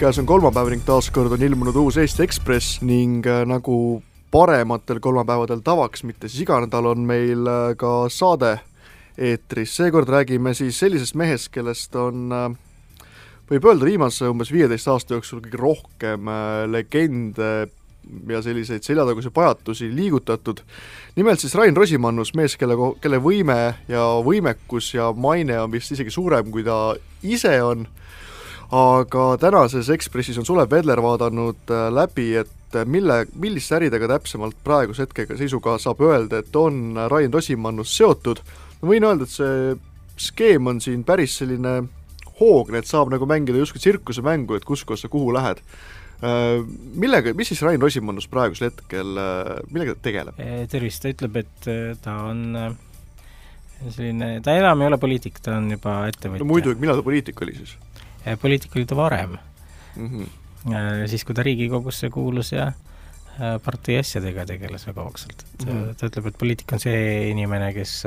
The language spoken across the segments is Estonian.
käes on kolmapäev ning taaskord on ilmunud uus Eesti Ekspress ning äh, nagu parematel kolmapäevadel tavaks, mitte siis iga nädal, on meil äh, ka saade eetris, seekord räägime siis sellisest mehest, kellest on äh, võib öelda, viimase umbes viieteist aasta jooksul kõige rohkem legende ja selliseid seljataguseid pajatusi liigutatud. nimelt siis Rain Rosimannus, mees, kelle, kelle võime ja võimekus ja maine on vist isegi suurem, kui ta ise on aga tänases Ekspressis on Sulev Vedler vaadanud äh, läbi, et äh, mille, milliste äridega täpsemalt praeguse hetkega seisuga saab öelda, et on Rain Rosimannus seotud. ma võin öelda, et see skeem on siin päris selline hoogne, et saab nagu mängida justkui tsirkusemängu, et kuskohast sa kuhu lähed. Äh, millega, mis siis Rain Rosimannus praegusel hetkel, millega ta tegeleb? tervist, ta ütleb, et ta on selline, ta enam ei ole poliitik, ta on juba ettevõtja. no muidugi, millal ta poliitik oli siis? Eh, poliitik oli ta varem mm. -hmm. siis, kui ta Riigikogusse kuulus ja eh, partei asjadega tegeles väga hoogsalt, et mm -hmm. ta ütleb, et poliitik on see inimene, kes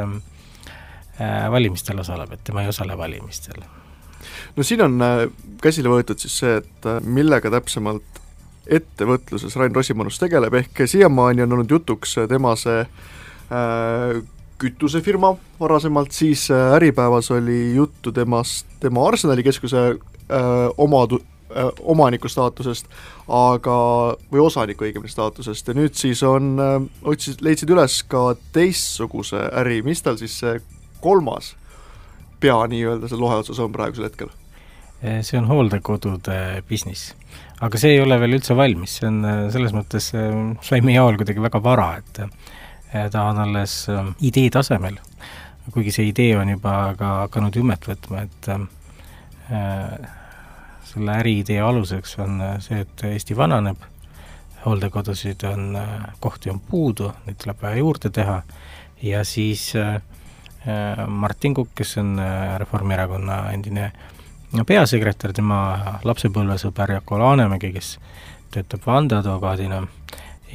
valimistel osaleb, et tema ei osale valimistel. no siin on käsile võetud siis see, et millega täpsemalt ettevõtluses Rain Rosimannus tegeleb, ehk siiamaani on olnud jutuks tema see äh, kütusefirma varasemalt, siis äh, Äripäevas oli juttu temast, tema Arsenali keskuse äh, omadu- äh,, omaniku staatusest, aga, või osaniku õigemini staatusest ja nüüd siis on otsis, leidsid üles ka teistsuguse äri, mis tal siis see kolmas pea nii-öelda seal lohe otsas on praegusel hetkel? See on hooldekodude business. aga see ei ole veel üldse valmis, see on selles mõttes, sai meie jaol kuidagi väga vara, et ta on alles ähm, idee tasemel, kuigi see idee on juba ka hakanud jumet võtma, et ähm, äh, selle äriidee aluseks on äh, see, et Eesti vananeb, hooldekodusid on, äh, kohti on puudu, neid tuleb vaja juurde teha. Ja siis Martin Kukk, kes on Reformierakonna endine peasekretär, tema lapsepõlvesõber Jako Laanemägi, kes töötab vandeadvokaadina,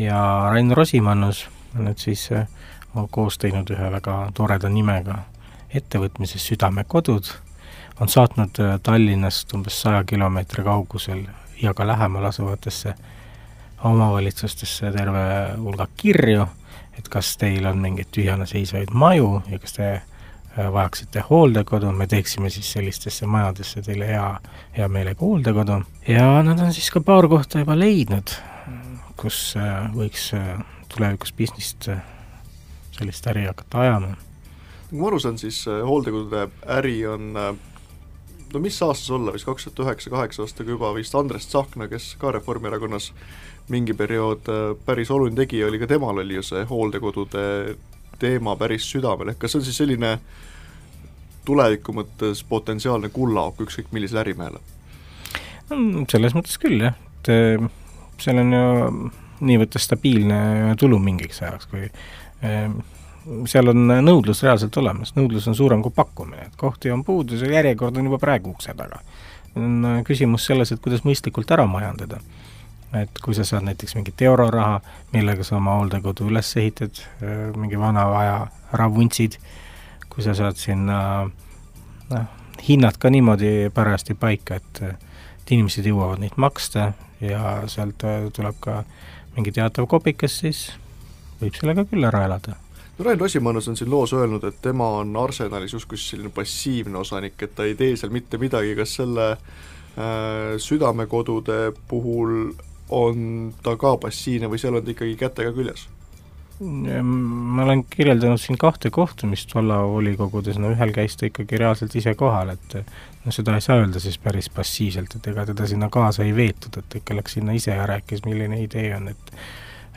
ja Rain Rosimannus nüüd siis äh, koos teinud ühe väga toreda nimega ettevõtmise Südamekodud, on saatnud äh, Tallinnast umbes saja kilomeetri kaugusel ja ka lähemal asuvatesse omavalitsustesse terve hulga kirju, et kas teil on mingeid tühjana seisvaid maju ja kas te äh, vajaksite hooldekodu, me teeksime siis sellistesse majadesse teile hea, hea meelega hooldekodu. ja nad on siis ka paar kohta juba leidnud, kus võiks tulevikus business't sellist äri hakata ajama. kui ma aru saan, siis äh, hooldekodude äri on äh, no mis aastas olla, vist kaks tuhat üheksa, kaheksa aastaga juba vist Andres Tsahkna, kes ka Reformierakonnas mingi periood äh, päris oluline tegija oli, ka temal oli ju see hooldekodude teema päris südamel, ehk kas see on siis selline tuleviku mõttes potentsiaalne kullaauk ükskõik millisele ärimehele? selles mõttes küll jah, et seal on ju nii võtta stabiilne tulu mingiks ajaks, kui ehm, seal on nõudlus reaalselt olemas, nõudlus on suurem kui pakkumine, et kohti on puudu, see järjekord on juba praegu ukse taga. on äh, küsimus selles, et kuidas mõistlikult ära majandada. et kui sa saad näiteks mingit euroraha, millega sa oma hooldekodu üles ehitad, äh, mingi vana aja ära vuntsid, kui sa saad sinna noh, hinnad ka niimoodi parajasti paika, et et inimesed jõuavad neid maksta ja sealt äh, tuleb ka äh, mingi teatav kopikas, siis võib sellega küll ära elada. no Rain Rosimannus on siin loos öelnud, et tema on Arsenalis justkui selline passiivne osanik, et ta ei tee seal mitte midagi, kas selle äh, südamekodude puhul on ta ka passiivne või seal on ta ikkagi kätega küljes? Ma olen kirjeldanud siin kahte kohtumist vallavolikogudes, no ühel käis ta ikkagi reaalselt ise kohal, et no seda ei saa öelda siis päris passiivselt, et ega teda sinna kaasa ei veetud, et ikka läks sinna ise ja rääkis, milline idee on, et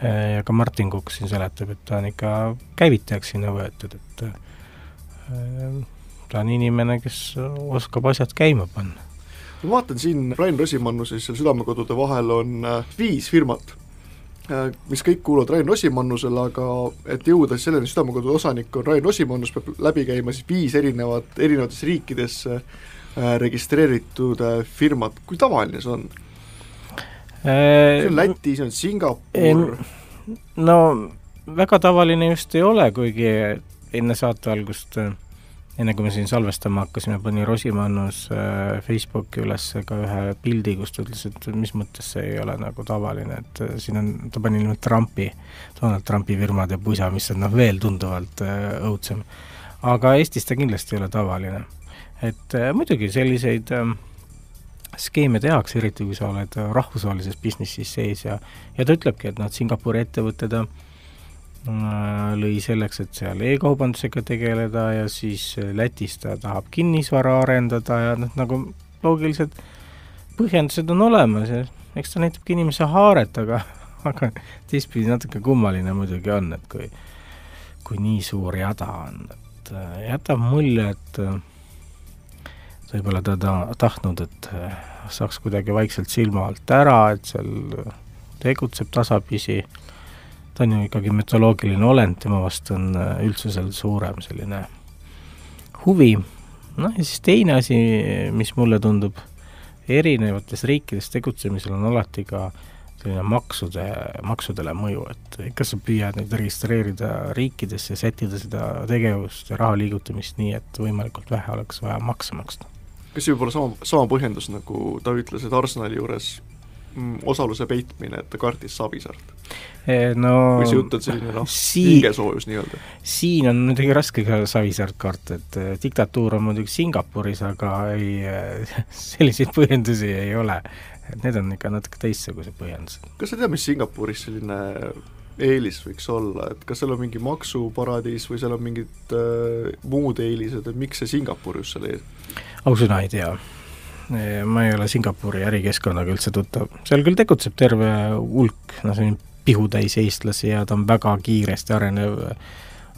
eh, ja ka Martin Kukk siin seletab, et ta on ikka käivitajaks sinna võetud, et eh, ta on inimene, kes oskab asjad käima panna. ma vaatan siin Rain Rosimannuse siis seal Südamekodude vahel on eh, viis firmat mis kõik kuuluvad Rain Rosimannusele, aga et jõuda siis selleni, südamekodu osanik on Rain Rosimannus, peab läbi käima siis viis erinevat, erinevates riikides äh, registreeritud äh, firmat, kui tavaline see on? see on Läti, see on Singapur? no väga tavaline just ei ole, kuigi enne saate algust enne kui me siin salvestama hakkasime, pani Rosimannus äh, Facebooki üles ka ühe pildi, kus ta ütles, et mis mõttes see ei ole nagu tavaline, et äh, siin on, ta pani nimelt Trumpi, Donald Trumpi firmade pusa, mis on noh, veel tunduvalt äh, õudsem. aga Eestis ta kindlasti ei ole tavaline. et muidugi selliseid skeeme tehakse, eriti kui sa oled rahvusvahelises businessis sees ja ja ta ütlebki, et noh, Singapuri ettevõtted äh, lõi selleks, et seal e-kaubandusega tegeleda ja siis Lätis ta tahab kinnisvara arendada ja noh, nagu loogilised põhjendused on olemas ja eks ta näitabki inimese haaret, aga aga teistpidi natuke kummaline muidugi on, et kui kui nii suur jada on, et äh, jätab mulje, et äh, võib-olla ta ta tahtnud, et äh, saaks kuidagi vaikselt silma alt ära, et seal tegutseb tasapisi, ta on ju ikkagi mütoloogiline olend, tema vastu on äh, üldsusel suurem selline huvi, noh ja siis teine asi, mis mulle tundub, erinevates riikides tegutsemisel on alati ka selline maksude, maksudele mõju, et ikka sa püüad neid registreerida riikidesse, sättida seda tegevust ja raha liigutamist nii, et võimalikult vähe oleks vaja makse maksta. Kas see võib olla sama, sama põhjendus, nagu ta ütles, et Arsenali juures osaluse peitmine, et ta kartis Savisaart? Eh, no või see jutt on selline noh hingesoojus nii-öelda? siin on muidugi raske ka Savisaart karta, et eh, diktatuur on muidugi Singapuris, aga ei, eh, selliseid põhjendusi ei ole. et need on ikka natuke teistsugused põhjendused. kas sa tead, mis Singapuris selline eelis võiks olla, et kas seal on mingi maksuparadiis või seal on mingid äh, muud eelised, et miks see Singapur just seal ees? ausõna ei tea. Ma ei ole Singapuri ärikeskkonnaga üldse tuttav, seal küll tegutseb terve hulk, noh, selline pihutäis eestlasi ja ta on väga kiiresti arenev,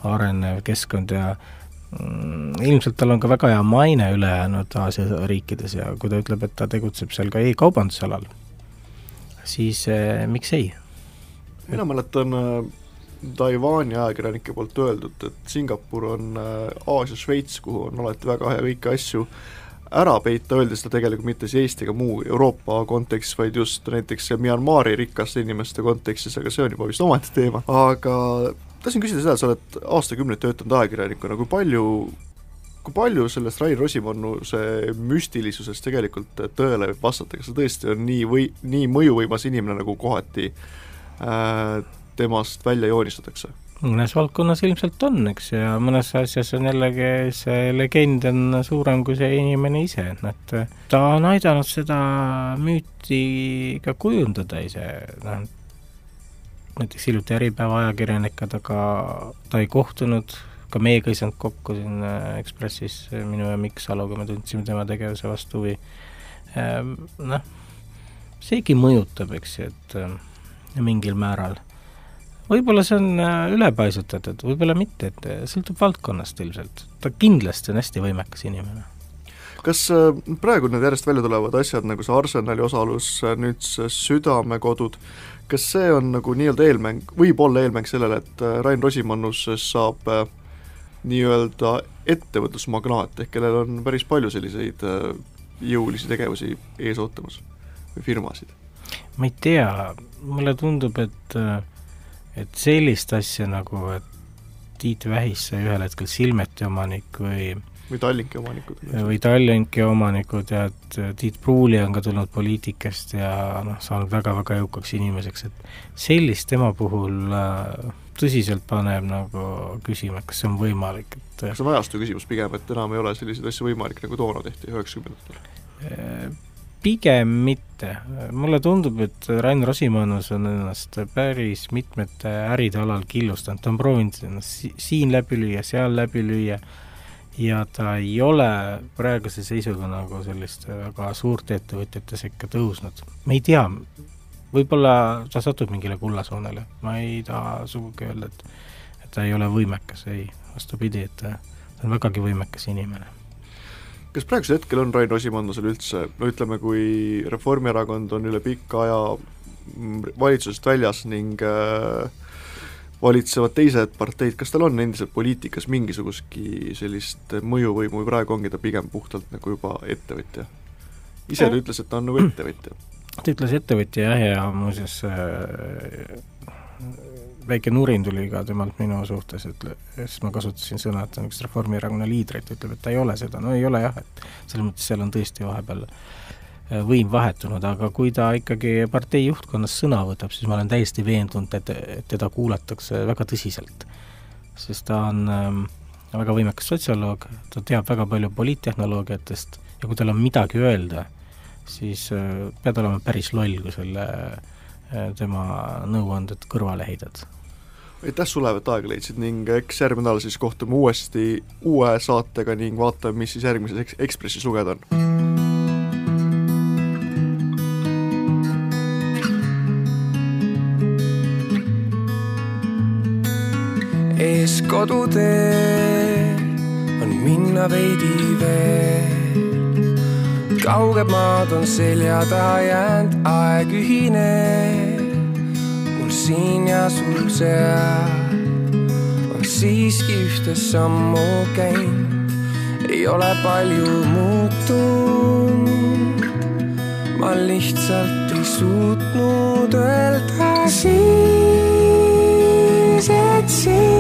arenev keskkond ja mm, ilmselt tal on ka väga hea maine ülejäänud Aasia riikides ja kui ta ütleb, et ta tegutseb seal ka e-kaubandusalal, siis eh, miks ei? Mina mäletan äh, Taiwan'i ajakirjanike poolt öeldud, et Singapur on äh, Aasia Šveits, kuhu on alati väga hea kõiki asju ära peita, öeldes seda tegelikult mitte siis Eesti ega muu Euroopa kontekstis, vaid just näiteks Myanmari rikaste inimeste kontekstis, aga see on juba vist omaette teema, aga tahtsin küsida seda, sa oled aastakümneid töötanud ajakirjanikuna, kui palju kui palju sellest Rain Rosimannuse müstilisusest tegelikult tõele võib vastata, kas ta tõesti on nii või, nii mõjuvõimas inimene, nagu kohati äh, temast välja joonistatakse? Mõnes valdkonnas ilmselt on, eks, ja mõnes asjas on jällegi see legend on suurem kui see inimene ise, et ta on aidanud seda müüti ka kujundada ise, noh, näiteks hiljuti Äripäeva ajakirjanikega ta ei kohtunud, ka meiega ei saanud kokku siin äh, Ekspressis, minu ja Mikk Saluga, me tundsime tema tegevuse vastu huvi. Ehm, noh, seegi mõjutab, eks ju, et mingil määral. Võib-olla see on äh, ülepaisutatud, võib-olla mitte, et äh, sõltub valdkonnast ilmselt. ta kindlasti on hästi võimekas inimene. kas äh, praegu need järjest välja tulevad asjad, nagu see Arsenali osalus, nüüd see Südamekodud, kas see on nagu nii-öelda eelmäng, võib olla eelmäng sellele, et Rain Rosimannus saab nii-öelda ettevõtlusmagnaat, ehk kellel on päris palju selliseid jõulisi tegevusi ees ootamas või firmasid? ma ei tea, mulle tundub, et, et sellist asja nagu, et Tiit Vähis sai ühel hetkel Silmeti omanik või või Tallinki omanikud. või Tallinki omanikud ja et Tiit Pruuli on ka tulnud poliitikast ja noh, saanud väga-väga jõukaks inimeseks, et sellist tema puhul äh, tõsiselt paneb nagu küsima, et kas see on võimalik, et see on ajastu küsimus pigem, et enam ei ole selliseid asju võimalik, nagu toona tehti üheksakümnendatel? Pigem mitte, mulle tundub, et Rain Rosimannus on ennast päris mitmete äride alal killustanud, ta on proovinud ennast siin läbi lüüa, seal läbi lüüa. Ja ta ei ole praeguse seisuga nagu selliste väga suurte ettevõtjate sekka tõusnud. ma ei tea, võib-olla ta satub mingile kullasoonele, ma ei taha sugugi öelda, et et ta ei ole võimekas, ei, vastupidi, et ta on vägagi võimekas inimene kas praegusel hetkel on Rain Rosimannusel üldse, no ütleme, kui Reformierakond on üle pika aja valitsusest väljas ning äh, valitsevad teised parteid, kas tal on endiselt poliitikas mingisugustki sellist mõjuvõimu või praegu ongi ta pigem puhtalt nagu juba ettevõtja? ise ta ütles, et ta on nagu ettevõtja. ta ütles ettevõtja jah, ja muuseas äh, väike nurin tuli ka temalt minu suhtes, et siis ma kasutasin sõna, et ta on üks Reformierakonna liidreid, ta ütleb, et ta ei ole seda, no ei ole jah, et selles mõttes seal on tõesti vahepeal äh, võim vahetunud, aga kui ta ikkagi partei juhtkonnas sõna võtab, siis ma olen täiesti veendunud, et, teda kuulatakse väga tõsiselt. sest ta on äh, väga võimekas sotsioloog, ta teab väga palju poliittehnoloogiatest ja kui tal on midagi öelda, siis äh, pead olema päris loll, kui selle äh, tema nõuanded kõrvale heidad. aitäh sulle, et aega leidsid ning eks järgmine nädal siis kohtume uuesti uue saatega ning vaatame, mis siis järgmises eks-, Ekspressis lugeda on. ees kodutee on minna veidi veel. Kauged maad on selja taha jäänud, aeg ühineb mul siin ja sul seal. on siiski ühte sammu käinud, ei ole palju muutunud. ma lihtsalt ei suutnud öelda siis, et sind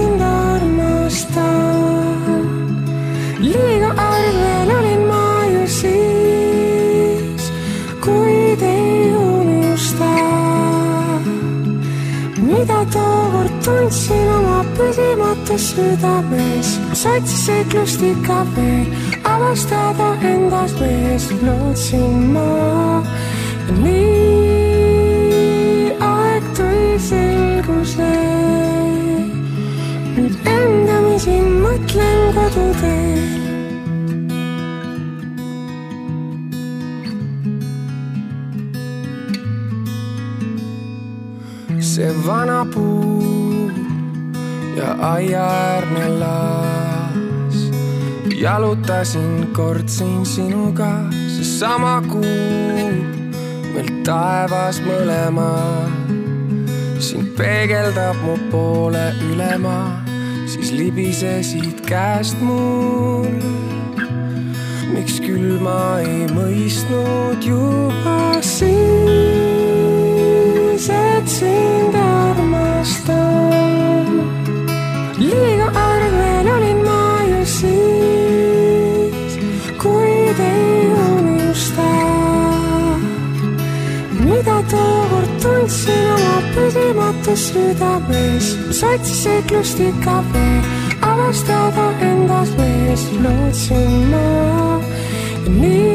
tundsin oma püsimatus südames. kus otsis seiklust ikka veel, avastada endas mees, lootsin ma. nii aeg tõi selguse. nüüd endamisi mõtlen koduteel. see vana puu ja aiaäärne laas. jalutasin kord siin sinuga, seesama kuu meil taevas mõlemal. sind peegeldab mu poole ülema, siis libisesid käest mul. miks küll ma ei mõistnud juba siis, oma püsimatus südames, mis otsis seiklust ikka veel, avastada endas mees, lootsin ma. ja nii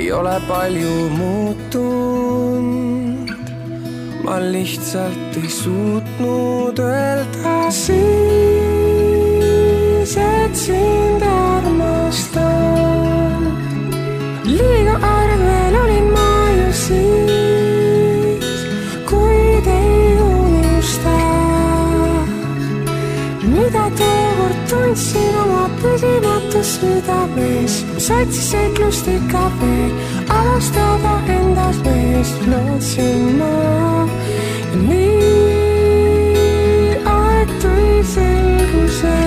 ei ole palju muutunud. ma lihtsalt ei suutnud öelda siis, et sind püsimatu südames, sotsiseiklust ikka veel, avastada endas mees, lootsin ma nii. selguse.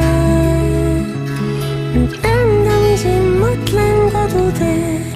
nüüd endamisi mõtlen koduteel.